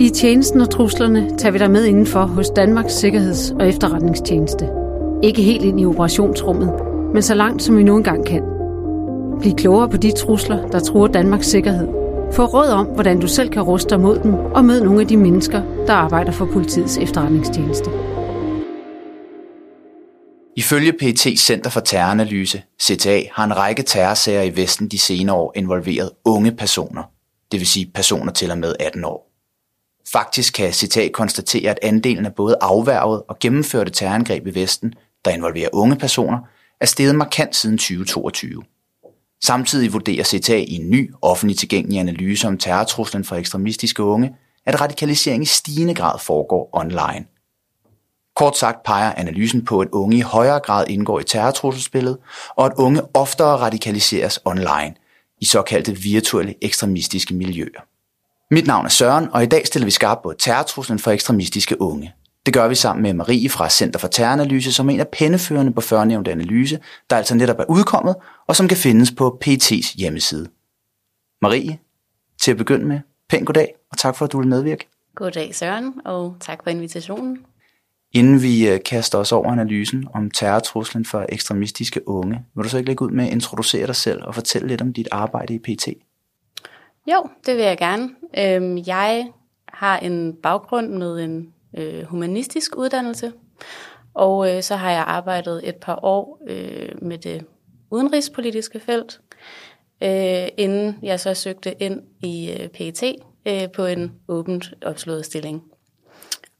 I tjenesten og truslerne tager vi dig med indenfor hos Danmarks Sikkerheds- og Efterretningstjeneste. Ikke helt ind i operationsrummet, men så langt som vi nu engang kan. Bliv klogere på de trusler, der truer Danmarks sikkerhed. Få råd om, hvordan du selv kan ruste dig mod dem, og mød nogle af de mennesker, der arbejder for politiets efterretningstjeneste. Ifølge PT Center for Terroranalyse, CTA, har en række terrorsager i Vesten de senere år involveret unge personer, det vil sige personer til og med 18 år. Faktisk kan citat konstatere, at andelen af både afværget og gennemførte terrorangreb i Vesten, der involverer unge personer, er steget markant siden 2022. Samtidig vurderer CTA i en ny offentlig tilgængelig analyse om terrortruslen for ekstremistiske unge, at radikalisering i stigende grad foregår online. Kort sagt peger analysen på, at unge i højere grad indgår i terrortrusselsbilledet, og at unge oftere radikaliseres online i såkaldte virtuelle ekstremistiske miljøer. Mit navn er Søren, og i dag stiller vi skarpt på terrortruslen for ekstremistiske unge. Det gør vi sammen med Marie fra Center for Terroranalyse, som er en af penneførende på førnævnte analyse, der altså netop er udkommet, og som kan findes på PT's hjemmeside. Marie, til at begynde med, pænt goddag, og tak for, at du vil medvirke. Goddag Søren, og tak for invitationen. Inden vi øh, kaster os over analysen om terrortruslen for ekstremistiske unge, vil du så ikke lægge ud med at introducere dig selv og fortælle lidt om dit arbejde i PT? Jo, det vil jeg gerne. Øhm, jeg har en baggrund med en øh, humanistisk uddannelse, og øh, så har jeg arbejdet et par år øh, med det udenrigspolitiske felt, øh, inden jeg så søgte ind i øh, PET øh, på en åbent opslået stilling.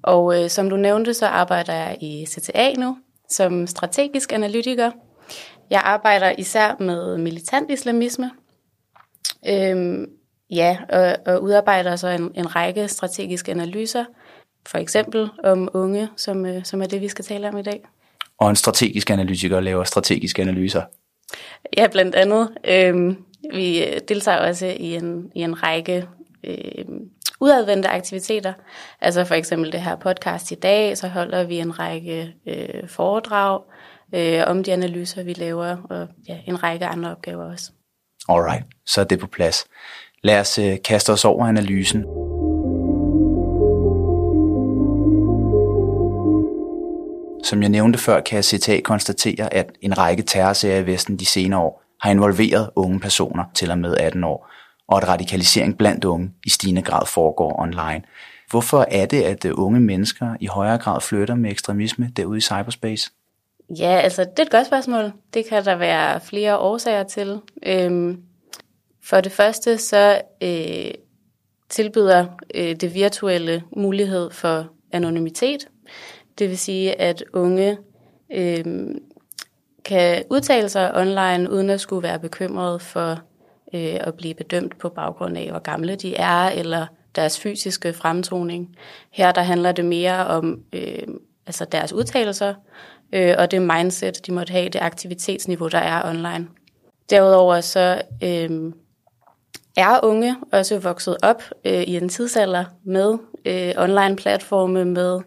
Og øh, som du nævnte, så arbejder jeg i CTA nu som strategisk analytiker. Jeg arbejder især med militant islamisme, øhm, ja, og, og udarbejder så en, en række strategiske analyser, for eksempel om unge, som, øh, som er det, vi skal tale om i dag. Og en strategisk analytiker laver strategiske analyser? Ja, blandt andet. Øhm, vi deltager også i en, i en række øh, udadvendte aktiviteter. Altså for eksempel det her podcast i dag, så holder vi en række øh, foredrag øh, om de analyser, vi laver, og ja, en række andre opgaver også. Alright, så er det på plads. Lad os øh, kaste os over analysen. Som jeg nævnte før, kan CTA konstatere, at en række terrorserier i Vesten de senere år har involveret unge personer til og med 18 år, og at radikalisering blandt unge i stigende grad foregår online. Hvorfor er det, at øh, unge mennesker i højere grad flytter med ekstremisme derude i cyberspace? Ja, altså det er et godt spørgsmål. Det kan der være flere årsager til. Øhm, for det første så øh, tilbyder øh, det virtuelle mulighed for anonymitet. Det vil sige, at unge øh, kan udtale sig online uden at skulle være bekymret for øh, at blive bedømt på baggrund af, hvor gamle de er, eller deres fysiske fremtoning. Her der handler det mere om øh, altså deres udtalelser, øh, og det mindset, de måtte have, det aktivitetsniveau, der er online. Derudover så øh, er unge også vokset op øh, i en tidsalder med øh, online-platforme, med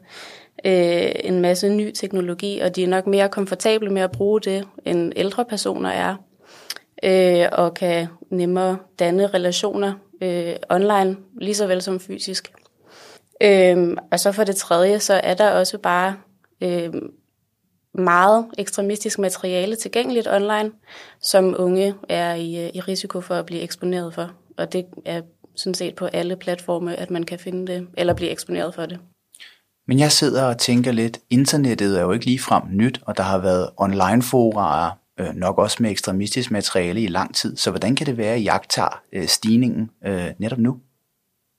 øh, en masse ny teknologi, og de er nok mere komfortable med at bruge det, end ældre personer er øh, og kan nemmere danne relationer øh, online, lige så vel som fysisk. Øh, og så for det tredje, så er der også bare øh, meget ekstremistisk materiale tilgængeligt online, som unge er i, øh, i risiko for at blive eksponeret for. Og det er sådan set på alle platforme, at man kan finde det, eller blive eksponeret for det. Men jeg sidder og tænker lidt, internettet er jo ikke ligefrem nyt, og der har været online-forarer øh, nok også med ekstremistisk materiale i lang tid. Så hvordan kan det være, at jagter øh, stigningen øh, netop nu?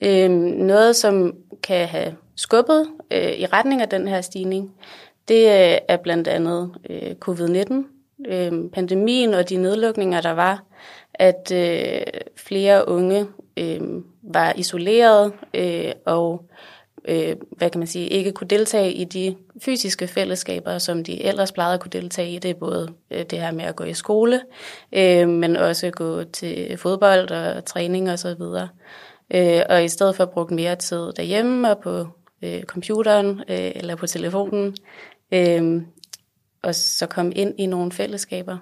Øhm, noget, som kan have skubbet øh, i retning af den her stigning, det øh, er blandt andet øh, covid-19, øh, pandemien og de nedlukninger, der var, at øh, flere unge øh, var isoleret øh, og øh, hvad kan man sige, ikke kunne deltage i de fysiske fællesskaber, som de ellers plejede at kunne deltage i. Det er både øh, det her med at gå i skole, øh, men også gå til fodbold og træning osv. Og, øh, og i stedet for brugt mere tid derhjemme og på øh, computeren øh, eller på telefonen, øh, og så komme ind i nogle fællesskaber.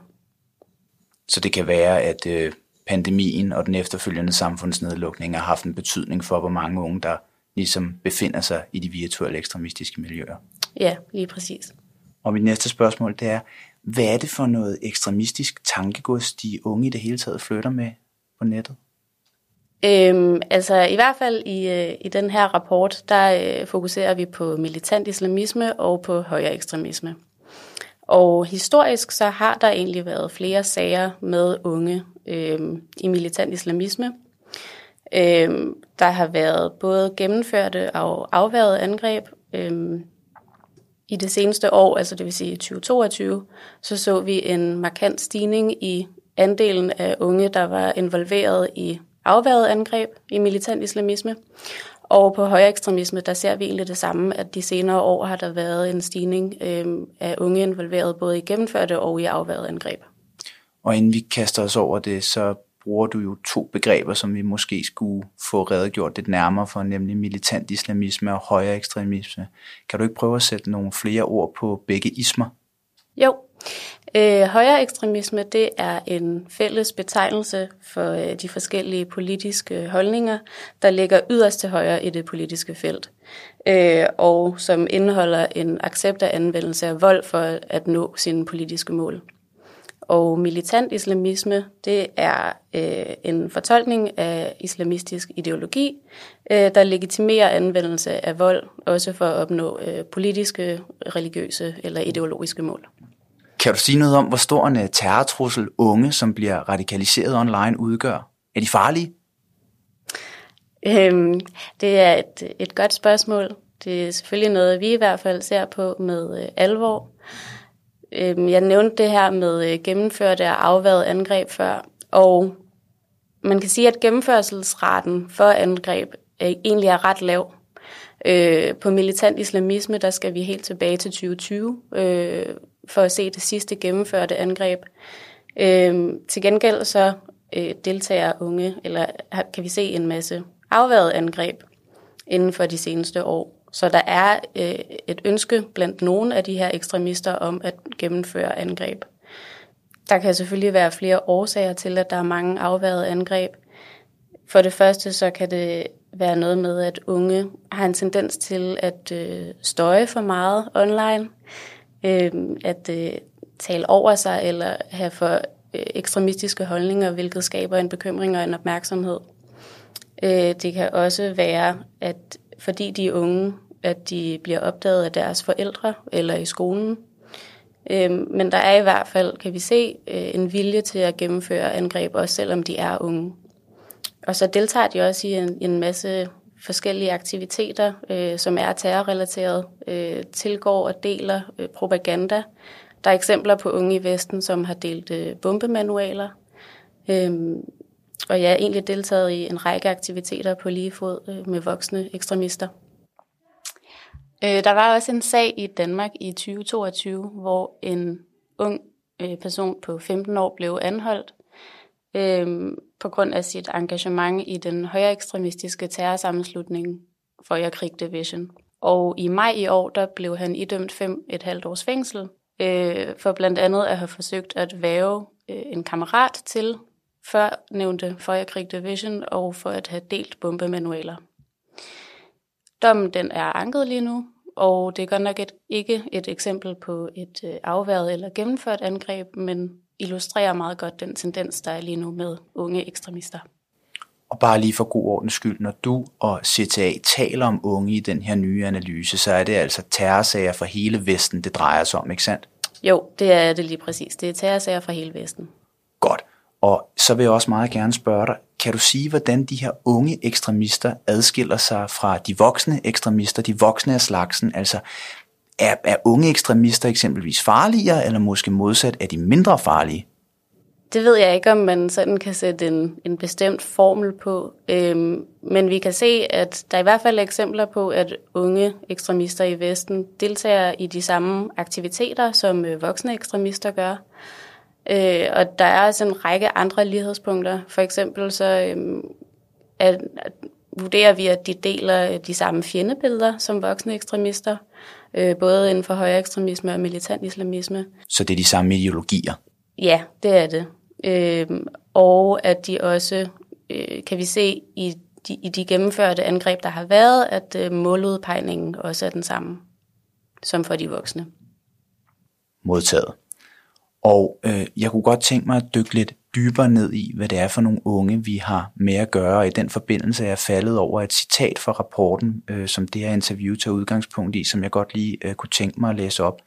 Så det kan være, at øh, pandemien og den efterfølgende samfundsnedlukning har haft en betydning for, hvor mange unge, der ligesom befinder sig i de virtuelle ekstremistiske miljøer. Ja, lige præcis. Og mit næste spørgsmål, det er, hvad er det for noget ekstremistisk tankegods, de unge i det hele taget flytter med på nettet? Øhm, altså i hvert fald i, øh, i den her rapport, der øh, fokuserer vi på militant islamisme og på højere ekstremisme. Og historisk så har der egentlig været flere sager med unge øh, i militant islamisme. Øh, der har været både gennemførte og afværede angreb. Øh, I det seneste år, altså det vil sige 2022, så så vi en markant stigning i andelen af unge, der var involveret i afværede angreb i militant islamisme. Og på højere ekstremisme, der ser vi egentlig det samme, at de senere år har der været en stigning øh, af unge involveret både i gennemførte og i afværede angreb. Og inden vi kaster os over det, så bruger du jo to begreber, som vi måske skulle få redegjort lidt nærmere for, nemlig militant islamisme og højere ekstremisme. Kan du ikke prøve at sætte nogle flere ord på begge ismer? Jo. Øh, højere ekstremisme, det er en fælles betegnelse for øh, de forskellige politiske holdninger, der ligger yderst til højre i det politiske felt, øh, og som indeholder en accept af anvendelse af vold for at nå sine politiske mål. Og militant islamisme, det er øh, en fortolkning af islamistisk ideologi, øh, der legitimerer anvendelse af vold, også for at opnå øh, politiske, religiøse eller ideologiske mål. Kan du sige noget om, hvor stor en øh, terrortrussel unge, som bliver radikaliseret online, udgør? Er de farlige? Øhm, det er et, et godt spørgsmål. Det er selvfølgelig noget, vi i hvert fald ser på med øh, alvor. Øhm, jeg nævnte det her med øh, gennemførte og afværet angreb før, og man kan sige, at gennemførselsraten for angreb øh, egentlig er ret lav. Øh, på militant islamisme, der skal vi helt tilbage til 2020 øh, for at se det sidste gennemførte angreb. Øh, til gengæld så øh, deltager unge, eller kan vi se en masse afværet angreb inden for de seneste år. Så der er øh, et ønske blandt nogle af de her ekstremister om at gennemføre angreb. Der kan selvfølgelig være flere årsager til, at der er mange afværede angreb. For det første så kan det være noget med, at unge har en tendens til at øh, støje for meget online, øh, at øh, tale over sig eller have for øh, ekstremistiske holdninger, hvilket skaber en bekymring og en opmærksomhed. Øh, det kan også være, at fordi de er unge, at de bliver opdaget af deres forældre eller i skolen. Øh, men der er i hvert fald, kan vi se, øh, en vilje til at gennemføre angreb, også selvom de er unge. Og så deltager de også i en, en masse forskellige aktiviteter, øh, som er terrorrelateret, øh, tilgår og deler øh, propaganda. Der er eksempler på unge i Vesten, som har delt øh, bombemanualer, øh, og jeg har egentlig deltaget i en række aktiviteter på lige fod øh, med voksne ekstremister. Øh, der var også en sag i Danmark i 2022, hvor en ung øh, person på 15 år blev anholdt øh, på grund af sit engagement i den højere ekstremistiske terrorsammenslutning for jeg Krig Division. Og i maj i år, der blev han idømt fem et halvt års fængsel, øh, for blandt andet at have forsøgt at væve øh, en kammerat til før nævnte Feuerkrig Division og for at have delt bombemanualer. Dommen den er anket lige nu, og det er godt nok et, ikke et eksempel på et øh, afværet eller gennemført angreb, men illustrerer meget godt den tendens, der er lige nu med unge ekstremister. Og bare lige for god ordens skyld, når du og CTA taler om unge i den her nye analyse, så er det altså terrorsager fra hele Vesten, det drejer sig om, ikke sandt? Jo, det er det lige præcis. Det er terrorsager fra hele Vesten. Godt. Og så vil jeg også meget gerne spørge dig, kan du sige, hvordan de her unge ekstremister adskiller sig fra de voksne ekstremister, de voksne af slagsen? Altså, er, er unge ekstremister eksempelvis farligere, eller måske modsat, er de mindre farlige? Det ved jeg ikke, om man sådan kan sætte en, en bestemt formel på. Øhm, men vi kan se, at der i hvert fald eksempler på, at unge ekstremister i Vesten deltager i de samme aktiviteter, som øh, voksne ekstremister gør. Øh, og der er også en række andre lighedspunkter. For eksempel så øhm, at, at vurderer vi, at de deler øh, de samme fjendebilleder som voksne ekstremister, øh, både inden for højere ekstremisme og militant islamisme. Så det er de samme ideologier? Ja, det er det. Øh, og at de også, øh, kan vi se i de, i de gennemførte angreb, der har været, at øh, måludpegningen også er den samme som for de voksne. Modtaget. Og øh, jeg kunne godt tænke mig at dykke lidt dybere ned i, hvad det er for nogle unge, vi har med at gøre. Og i den forbindelse er jeg faldet over et citat fra rapporten, øh, som det her interview tager udgangspunkt i, som jeg godt lige øh, kunne tænke mig at læse op.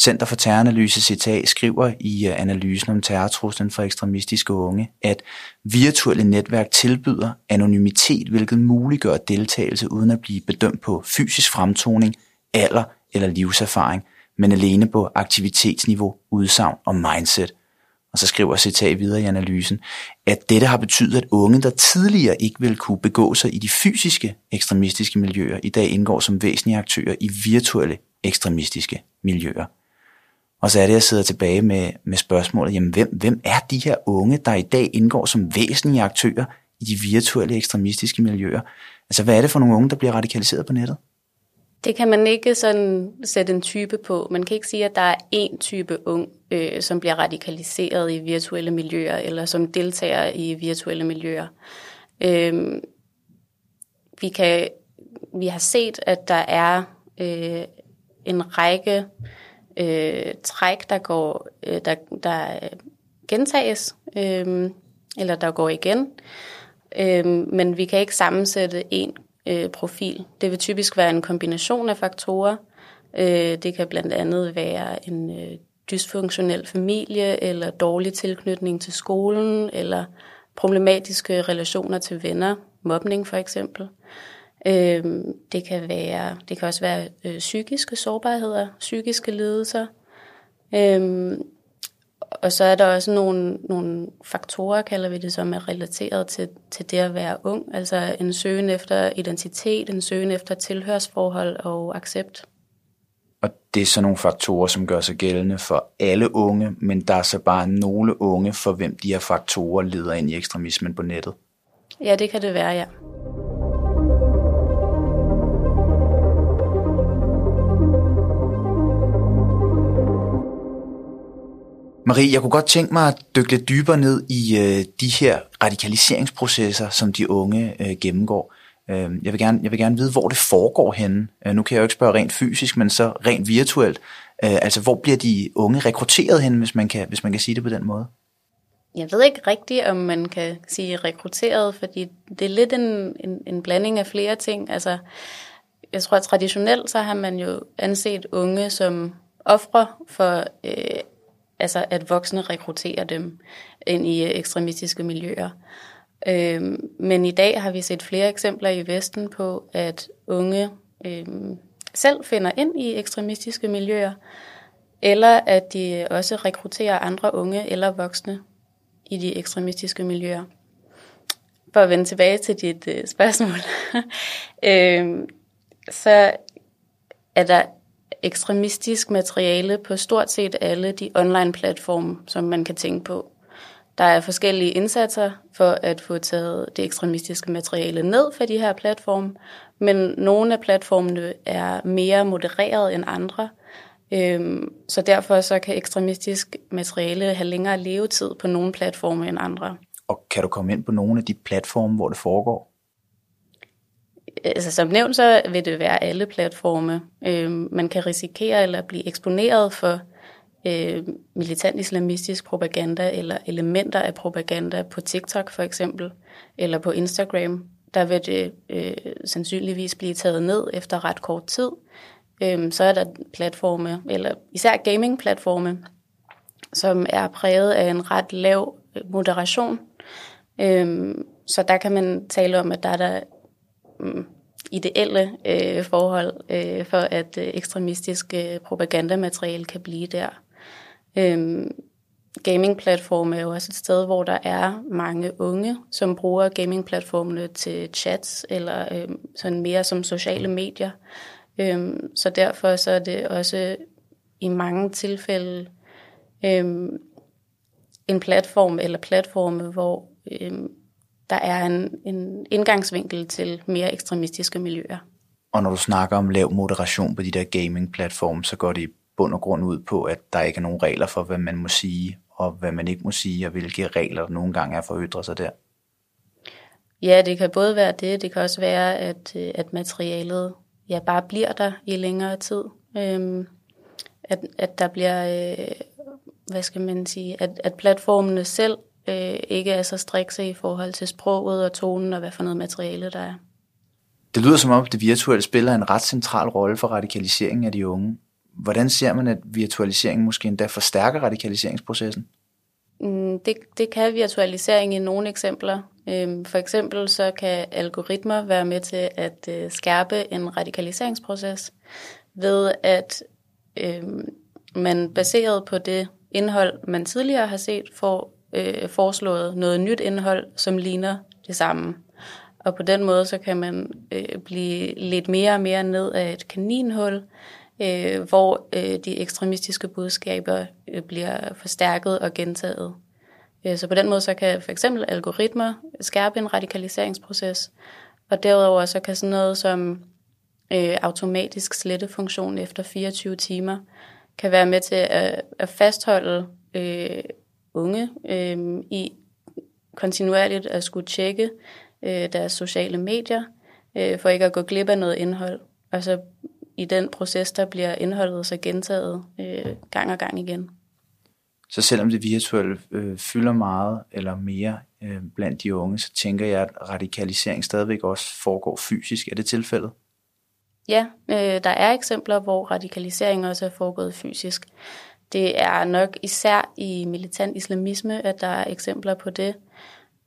Center for Terroranalyse CTA skriver i øh, analysen om terrortruslen for ekstremistiske unge, at virtuelle netværk tilbyder anonymitet, hvilket muliggør deltagelse uden at blive bedømt på fysisk fremtoning, alder eller livserfaring, men alene på aktivitetsniveau, udsagn og mindset. Og så skriver citat videre i analysen, at dette har betydet, at unge, der tidligere ikke ville kunne begå sig i de fysiske ekstremistiske miljøer, i dag indgår som væsentlige aktører i virtuelle ekstremistiske miljøer. Og så er det, jeg sidder tilbage med, med spørgsmålet, jamen hvem, hvem er de her unge, der i dag indgår som væsentlige aktører i de virtuelle ekstremistiske miljøer? Altså hvad er det for nogle unge, der bliver radikaliseret på nettet? Det kan man ikke sådan sætte en type på. Man kan ikke sige, at der er én type ung, øh, som bliver radikaliseret i virtuelle miljøer, eller som deltager i virtuelle miljøer. Øh, vi, kan, vi har set, at der er øh, en række øh, træk, der går, øh, der, der gentages, øh, eller der går igen. Øh, men vi kan ikke sammensætte en øh, profil. Det vil typisk være en kombination af faktorer. Øh, det kan blandt andet være en øh, dysfunktionel familie, eller dårlig tilknytning til skolen, eller problematiske relationer til venner, mobning for eksempel. Øh, det kan være, det kan også være øh, psykiske sårbarheder, psykiske lidelser. Øhm, og så er der også nogle, nogle faktorer, kalder vi det, som er relateret til, til det at være ung. Altså en søgen efter identitet, en søgen efter tilhørsforhold og accept. Og det er så nogle faktorer, som gør sig gældende for alle unge, men der er så bare nogle unge, for hvem de her faktorer leder ind i ekstremismen på nettet. Ja, det kan det være, ja. Marie, jeg kunne godt tænke mig at dykke lidt dybere ned i øh, de her radikaliseringsprocesser, som de unge øh, gennemgår. Øh, jeg, vil gerne, jeg vil gerne vide, hvor det foregår henne. Øh, nu kan jeg jo ikke spørge rent fysisk, men så rent virtuelt. Øh, altså, hvor bliver de unge rekrutteret hen, hvis man, kan, hvis man kan sige det på den måde? Jeg ved ikke rigtigt, om man kan sige rekrutteret, fordi det er lidt en, en, en blanding af flere ting. Altså, jeg tror, at traditionelt så har man jo anset unge som ofre for øh, altså at voksne rekrutterer dem ind i øh, ekstremistiske miljøer. Øhm, men i dag har vi set flere eksempler i Vesten på, at unge øhm, selv finder ind i ekstremistiske miljøer, eller at de øh, også rekrutterer andre unge eller voksne i de ekstremistiske miljøer. For at vende tilbage til dit øh, spørgsmål, øhm, så er der ekstremistisk materiale på stort set alle de online platforme, som man kan tænke på. Der er forskellige indsatser for at få taget det ekstremistiske materiale ned fra de her platforme, men nogle af platformene er mere modereret end andre. Øhm, så derfor så kan ekstremistisk materiale have længere levetid på nogle platforme end andre. Og kan du komme ind på nogle af de platforme, hvor det foregår? Altså som nævnt, så vil det være alle platforme. Øh, man kan risikere eller blive eksponeret for øh, militant islamistisk propaganda eller elementer af propaganda på TikTok for eksempel, eller på Instagram. Der vil det øh, sandsynligvis blive taget ned efter ret kort tid. Øh, så er der platforme, eller især gaming-platforme, som er præget af en ret lav øh, moderation. Øh, så der kan man tale om, at der er der ideelle øh, forhold øh, for, at øh, ekstremistisk øh, propagandamateriale kan blive der. Øh, gaming-platforme er jo også et sted, hvor der er mange unge, som bruger gamingplatformene til chats eller øh, sådan mere som sociale medier. Øh, så derfor så er det også i mange tilfælde øh, en platform eller platforme, hvor øh, der er en, en indgangsvinkel til mere ekstremistiske miljøer. Og når du snakker om lav moderation på de der gaming-platforme, så går det i bund og grund ud på, at der ikke er nogen regler for, hvad man må sige, og hvad man ikke må sige, og hvilke regler der nogle gange er for at ytre sig der. Ja, det kan både være det, det kan også være, at, øh, at materialet ja, bare bliver der i længere tid. Øhm, at, at der bliver, øh, hvad skal man sige, at, at platformene selv øh, ikke er så strikse i forhold til sproget og tonen og hvad for noget materiale der er. Det lyder som om, det virtuelle spiller en ret central rolle for radikaliseringen af de unge. Hvordan ser man, at virtualiseringen måske endda forstærker radikaliseringsprocessen? Mm, det, det kan virtualisering i nogle eksempler. Øhm, for eksempel så kan algoritmer være med til at øh, skærpe en radikaliseringsproces ved at øhm, man baseret på det indhold, man tidligere har set, får øh, foreslået noget nyt indhold, som ligner det samme. Og på den måde, så kan man øh, blive lidt mere og mere ned af et kaninhul, øh, hvor øh, de ekstremistiske budskaber øh, bliver forstærket og gentaget. Øh, så på den måde, så kan for eksempel algoritmer skærpe en radikaliseringsproces, og derudover så kan sådan noget som øh, automatisk slettefunktion efter 24 timer, kan være med til at, at fastholde øh, unge øh, i kontinuerligt at skulle tjekke øh, deres sociale medier, øh, for ikke at gå glip af noget indhold. Og så i den proces, der bliver indholdet så gentaget øh, gang og gang igen. Så selvom det virtuelle øh, fylder meget eller mere øh, blandt de unge, så tænker jeg, at radikalisering stadigvæk også foregår fysisk. Er det tilfældet? Ja, øh, der er eksempler, hvor radikalisering også er foregået fysisk. Det er nok især i militant islamisme, at der er eksempler på det.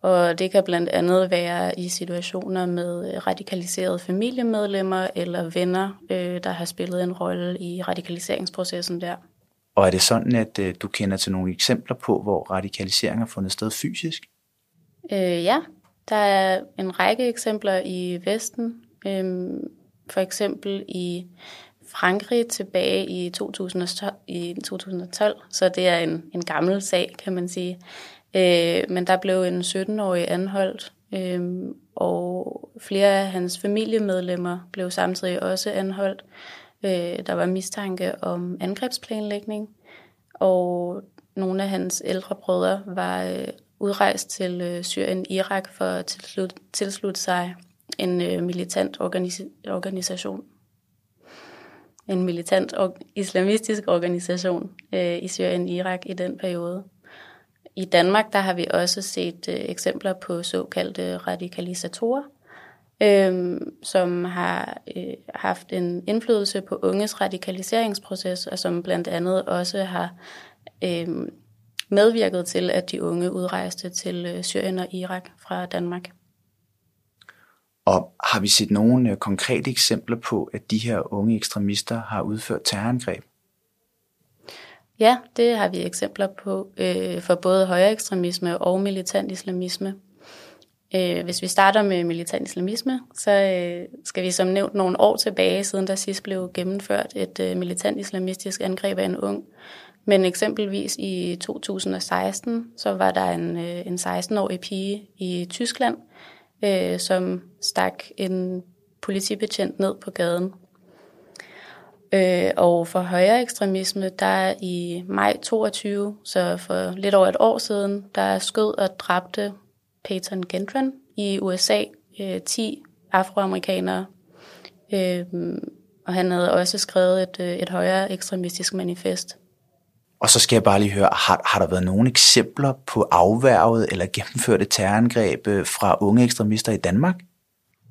Og det kan blandt andet være i situationer med radikaliserede familiemedlemmer eller venner, øh, der har spillet en rolle i radikaliseringsprocessen der. Og er det sådan, at øh, du kender til nogle eksempler på, hvor radikalisering har fundet sted fysisk? Øh, ja, der er en række eksempler i Vesten. Øh, for eksempel i Frankrig tilbage i 2012, i 2012 så det er en, en gammel sag, kan man sige. Øh, men der blev en 17-årig anholdt, øh, og flere af hans familiemedlemmer blev samtidig også anholdt. Øh, der var mistanke om angrebsplanlægning, og nogle af hans ældre brødre var øh, udrejst til øh, Syrien Irak for at tilslutte, tilslutte sig en øh, militant organis- organisation. En militant og islamistisk organisation øh, i Syrien og Irak i den periode. I Danmark der har vi også set øh, eksempler på såkaldte radikalisatorer, øh, som har øh, haft en indflydelse på unges radikaliseringsproces, og som blandt andet også har øh, medvirket til, at de unge udrejste til øh, Syrien og Irak fra Danmark. Og har vi set nogle øh, konkrete eksempler på, at de her unge ekstremister har udført terrorangreb? Ja, det har vi eksempler på øh, for både højere ekstremisme og militant islamisme. Øh, hvis vi starter med militant islamisme, så øh, skal vi som nævnt nogle år tilbage, siden der sidst blev gennemført et øh, militant islamistisk angreb af en ung. Men eksempelvis i 2016, så var der en, øh, en 16-årig pige i Tyskland, øh, som stak en politibetjent ned på gaden. Øh, og for højere ekstremisme, der i maj 22, så for lidt over et år siden, der skød og dræbte Peyton Gendron i USA øh, 10 afroamerikanere. Øh, og han havde også skrevet et, øh, et højere ekstremistisk manifest. Og så skal jeg bare lige høre, har, har der været nogle eksempler på afværget eller gennemførte terrorangreb øh, fra unge ekstremister i Danmark?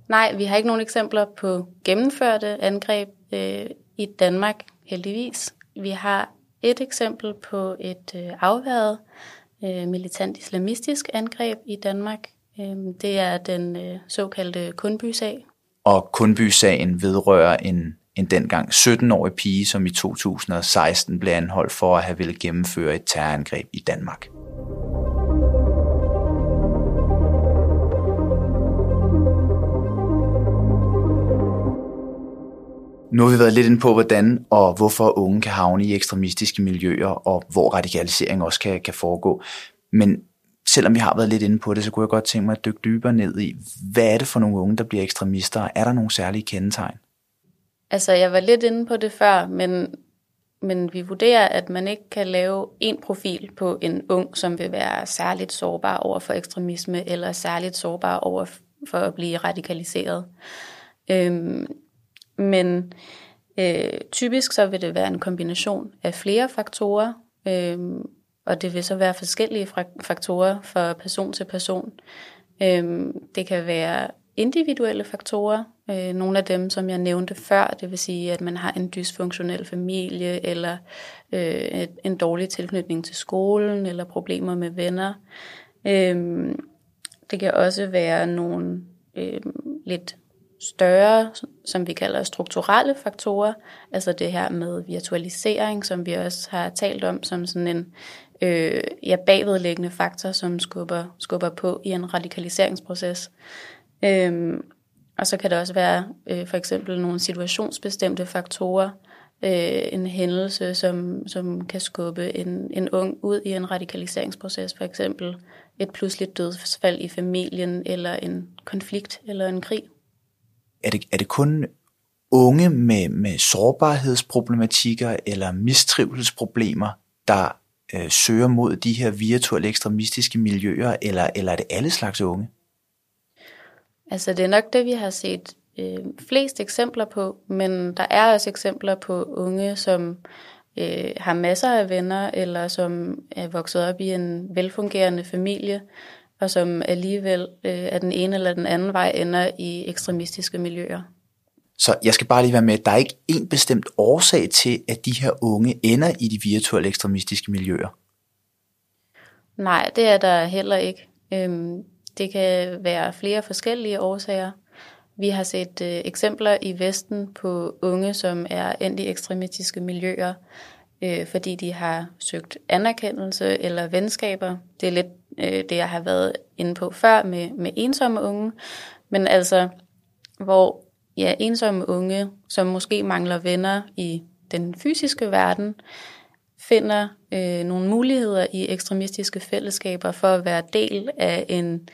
Nej, vi har ikke nogen eksempler på gennemførte angreb øh, i Danmark, heldigvis. Vi har et eksempel på et øh, afværget øh, militant islamistisk angreb i Danmark. Øh, det er den øh, såkaldte Kundby-sag. Og Kundby-sagen vedrører en en dengang 17-årig pige, som i 2016 blev anholdt for at have ville gennemføre et terrorangreb i Danmark. Nu har vi været lidt inde på, hvordan og hvorfor unge kan havne i ekstremistiske miljøer, og hvor radikalisering også kan, kan foregå. Men selvom vi har været lidt inde på det, så kunne jeg godt tænke mig at dykke dybere ned i, hvad er det for nogle unge, der bliver ekstremister? Er der nogle særlige kendetegn? Altså, jeg var lidt inde på det før, men, men vi vurderer, at man ikke kan lave en profil på en ung, som vil være særligt sårbar over for ekstremisme, eller særligt sårbar over for at blive radikaliseret. Øhm, men øh, typisk så vil det være en kombination af flere faktorer, øhm, og det vil så være forskellige faktorer fra person til person. Øhm, det kan være individuelle faktorer, øh, nogle af dem, som jeg nævnte før, det vil sige, at man har en dysfunktionel familie, eller øh, en dårlig tilknytning til skolen, eller problemer med venner. Øh, det kan også være nogle øh, lidt større, som vi kalder strukturelle faktorer, altså det her med virtualisering, som vi også har talt om som sådan en øh, ja, bagvedliggende faktor, som skubber, skubber på i en radikaliseringsproces. Øhm, og så kan det også være øh, for eksempel nogle situationsbestemte faktorer, øh, en hændelse, som, som kan skubbe en, en ung ud i en radikaliseringsproces, for eksempel et pludseligt dødsfald i familien, eller en konflikt, eller en krig. Er det, er det kun unge med, med sårbarhedsproblematikker eller mistrivelsesproblemer, der øh, søger mod de her virtuelle ekstremistiske miljøer, eller, eller er det alle slags unge? Altså det er nok det, vi har set øh, flest eksempler på, men der er også eksempler på unge, som øh, har masser af venner, eller som er vokset op i en velfungerende familie, og som alligevel øh, af den ene eller den anden vej ender i ekstremistiske miljøer. Så jeg skal bare lige være med, der er ikke en bestemt årsag til, at de her unge ender i de virtuelle ekstremistiske miljøer? Nej, det er der heller ikke. Øhm, det kan være flere forskellige årsager. Vi har set øh, eksempler i Vesten på unge, som er endt i ekstremistiske miljøer, øh, fordi de har søgt anerkendelse eller venskaber. Det er lidt øh, det, jeg har været inde på før med, med ensomme unge. Men altså, hvor ja, ensomme unge, som måske mangler venner i den fysiske verden, finder øh, nogle muligheder i ekstremistiske fællesskaber for at være del af en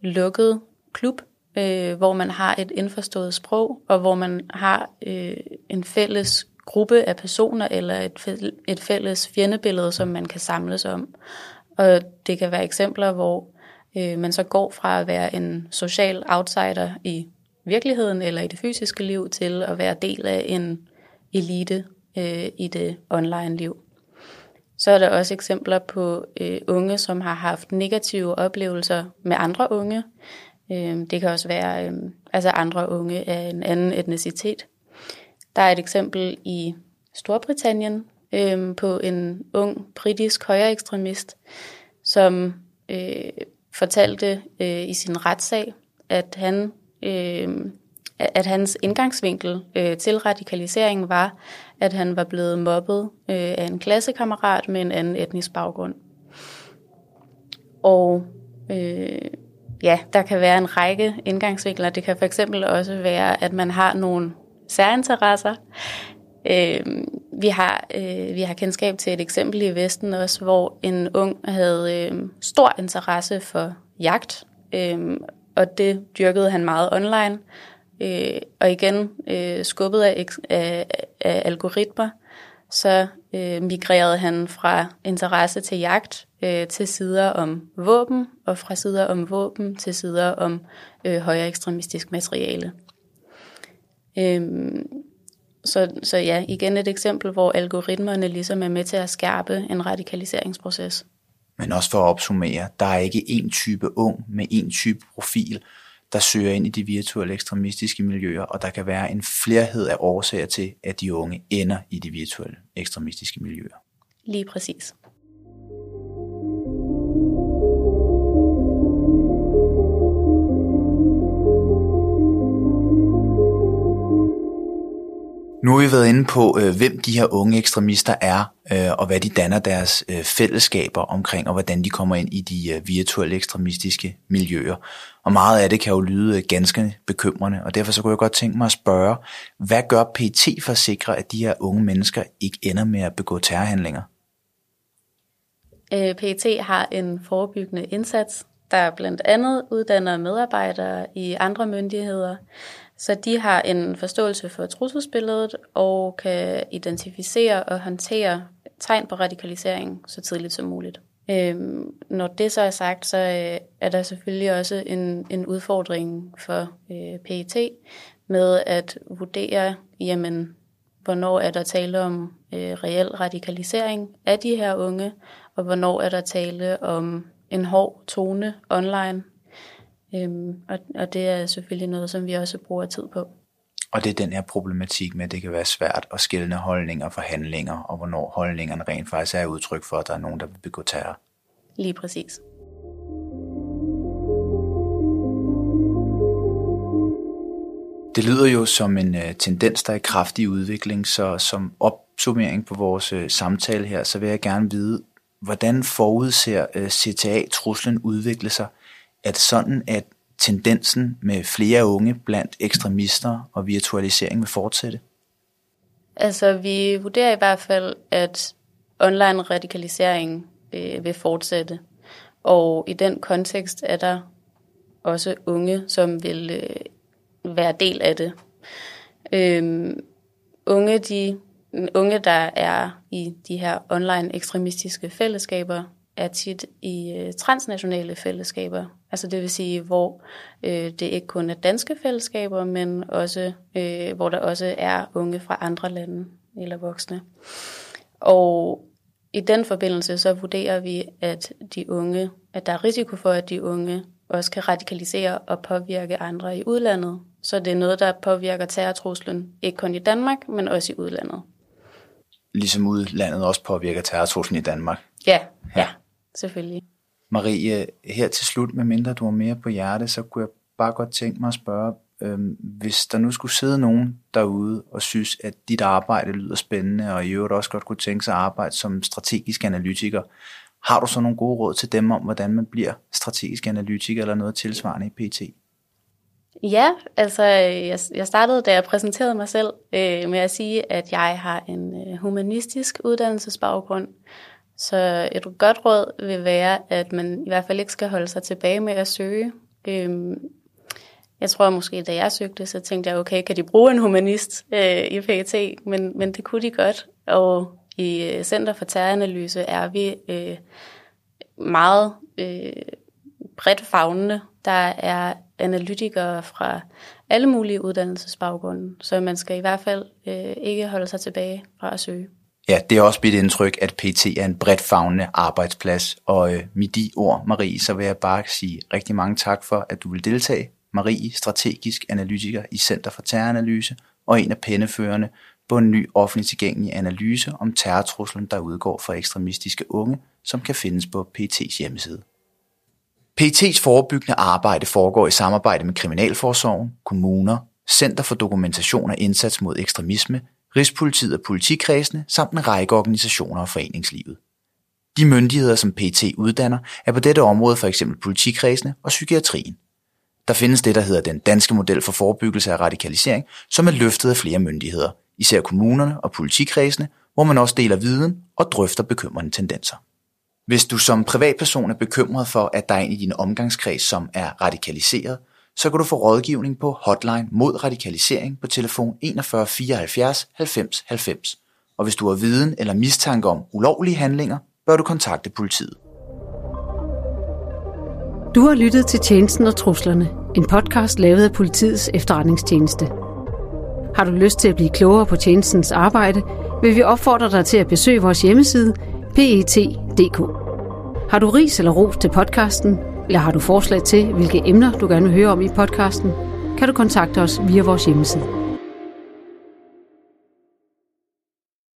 lukket klub, øh, hvor man har et indforstået sprog, og hvor man har øh, en fælles gruppe af personer eller et, et fælles fjendebillede, som man kan samles om. Og det kan være eksempler, hvor øh, man så går fra at være en social outsider i virkeligheden eller i det fysiske liv til at være del af en elite øh, i det online liv. Så er der også eksempler på øh, unge, som har haft negative oplevelser med andre unge. Øh, det kan også være øh, altså andre unge af en anden etnicitet. Der er et eksempel i Storbritannien øh, på en ung britisk højre ekstremist, som øh, fortalte øh, i sin retssag, at han øh, at hans indgangsvinkel øh, til radikalisering var, at han var blevet mobbet øh, af en klassekammerat med en anden etnisk baggrund. Og øh, ja, der kan være en række indgangsvinkler. Det kan for eksempel også være, at man har nogle særinteresser. Øh, vi, har, øh, vi har kendskab til et eksempel i Vesten også, hvor en ung havde øh, stor interesse for jagt, øh, og det dyrkede han meget online. Øh, og igen, øh, skubbet af, af, af algoritmer, så øh, migrerede han fra interesse til jagt øh, til sider om våben, og fra sider om våben til sider om øh, højere ekstremistisk materiale. Øh, så, så ja, igen et eksempel, hvor algoritmerne ligesom er med til at skærpe en radikaliseringsproces. Men også for at opsummere, der er ikke én type ung med én type profil, der søger ind i de virtuelle ekstremistiske miljøer, og der kan være en flerhed af årsager til, at de unge ender i de virtuelle ekstremistiske miljøer. Lige præcis. Nu har vi været inde på, øh, hvem de her unge ekstremister er, øh, og hvad de danner deres øh, fællesskaber omkring, og hvordan de kommer ind i de øh, virtuelle ekstremistiske miljøer. Og meget af det kan jo lyde øh, ganske bekymrende, og derfor så kunne jeg godt tænke mig at spørge, hvad gør PT for at sikre, at de her unge mennesker ikke ender med at begå terrorhandlinger? Øh, PT har en forebyggende indsats, der blandt andet uddanner medarbejdere i andre myndigheder, så de har en forståelse for trusselsbilledet og kan identificere og håndtere tegn på radikalisering så tidligt som muligt. Øhm, når det så er sagt, så øh, er der selvfølgelig også en, en udfordring for øh, PET med at vurdere, jamen, hvornår er der tale om øh, reel radikalisering af de her unge, og hvornår er der tale om en hård tone online. Øhm, og, og det er selvfølgelig noget, som vi også bruger tid på. Og det er den her problematik med, at det kan være svært at skille holdninger fra handlinger, og hvornår holdningerne rent faktisk er udtryk for, at der er nogen, der vil begå terror. Lige præcis. Det lyder jo som en uh, tendens, der er i kraftig udvikling, så som opsummering på vores uh, samtale her, så vil jeg gerne vide, hvordan forudser uh, CTA-truslen udvikle sig? Er det sådan, at tendensen med flere unge blandt ekstremister og virtualisering vil fortsætte? Altså, vi vurderer i hvert fald, at online radikalisering øh, vil fortsætte. Og i den kontekst er der også unge, som vil øh, være del af det. Øhm, unge, de, unge, der er i de her online ekstremistiske fællesskaber, er tit i øh, transnationale fællesskaber. Altså det vil sige, hvor øh, det ikke kun er danske fællesskaber, men også øh, hvor der også er unge fra andre lande eller voksne. Og i den forbindelse så vurderer vi, at de unge, at der er risiko for, at de unge også kan radikalisere og påvirke andre i udlandet. Så det er noget, der påvirker terrortruslen, ikke kun i Danmark, men også i udlandet. Ligesom udlandet også påvirker terrortruslen i Danmark. Ja, ja, ja selvfølgelig. Marie, her til slut, med mindre du har mere på hjerte, så kunne jeg bare godt tænke mig at spørge, øh, hvis der nu skulle sidde nogen derude og synes, at dit arbejde lyder spændende, og i øvrigt også godt kunne tænke sig at arbejde som strategisk analytiker, har du så nogle gode råd til dem om, hvordan man bliver strategisk analytiker eller noget tilsvarende i PT? Ja, altså jeg, jeg startede, da jeg præsenterede mig selv, øh, med at sige, at jeg har en øh, humanistisk uddannelsesbaggrund. Så et godt råd vil være, at man i hvert fald ikke skal holde sig tilbage med at søge. Øhm, jeg tror måske, da jeg søgte, så tænkte jeg, okay, kan de bruge en humanist øh, i PET? Men, men det kunne de godt. Og i øh, Center for Terroranalyse er vi øh, meget øh, bredt fagnende. Der er analytikere fra alle mulige uddannelsesbaggrunde, så man skal i hvert fald øh, ikke holde sig tilbage fra at søge. Ja, det er også mit indtryk, at PT er en bredt fagnende arbejdsplads, og øh, med de ord, Marie, så vil jeg bare sige rigtig mange tak for, at du vil deltage Marie, strategisk analytiker i Center for Terroranalyse og en af penneførende på en ny offentlig tilgængelig analyse om terrortruslen, der udgår fra ekstremistiske unge, som kan findes på PT's hjemmeside. PT's forebyggende arbejde foregår i samarbejde med Kriminalforsorgen, kommuner, Center for Dokumentation og Indsats mod Ekstremisme, Rigspolitiet og politikredsene samt en række organisationer og foreningslivet. De myndigheder, som PT uddanner, er på dette område for eksempel politikredsene og psykiatrien. Der findes det, der hedder den danske model for forebyggelse af radikalisering, som er løftet af flere myndigheder, især kommunerne og politikredsene, hvor man også deler viden og drøfter bekymrende tendenser. Hvis du som privatperson er bekymret for, at der er en i din omgangskreds, som er radikaliseret, så kan du få rådgivning på hotline mod radikalisering på telefon 41 74 90 90. Og hvis du har viden eller mistanke om ulovlige handlinger, bør du kontakte politiet. Du har lyttet til Tjenesten og Truslerne, en podcast lavet af politiets efterretningstjeneste. Har du lyst til at blive klogere på tjenestens arbejde, vil vi opfordre dig til at besøge vores hjemmeside pet.dk. Har du ris eller ros til podcasten, eller har du forslag til, hvilke emner du gerne vil høre om i podcasten, kan du kontakte os via vores hjemmeside.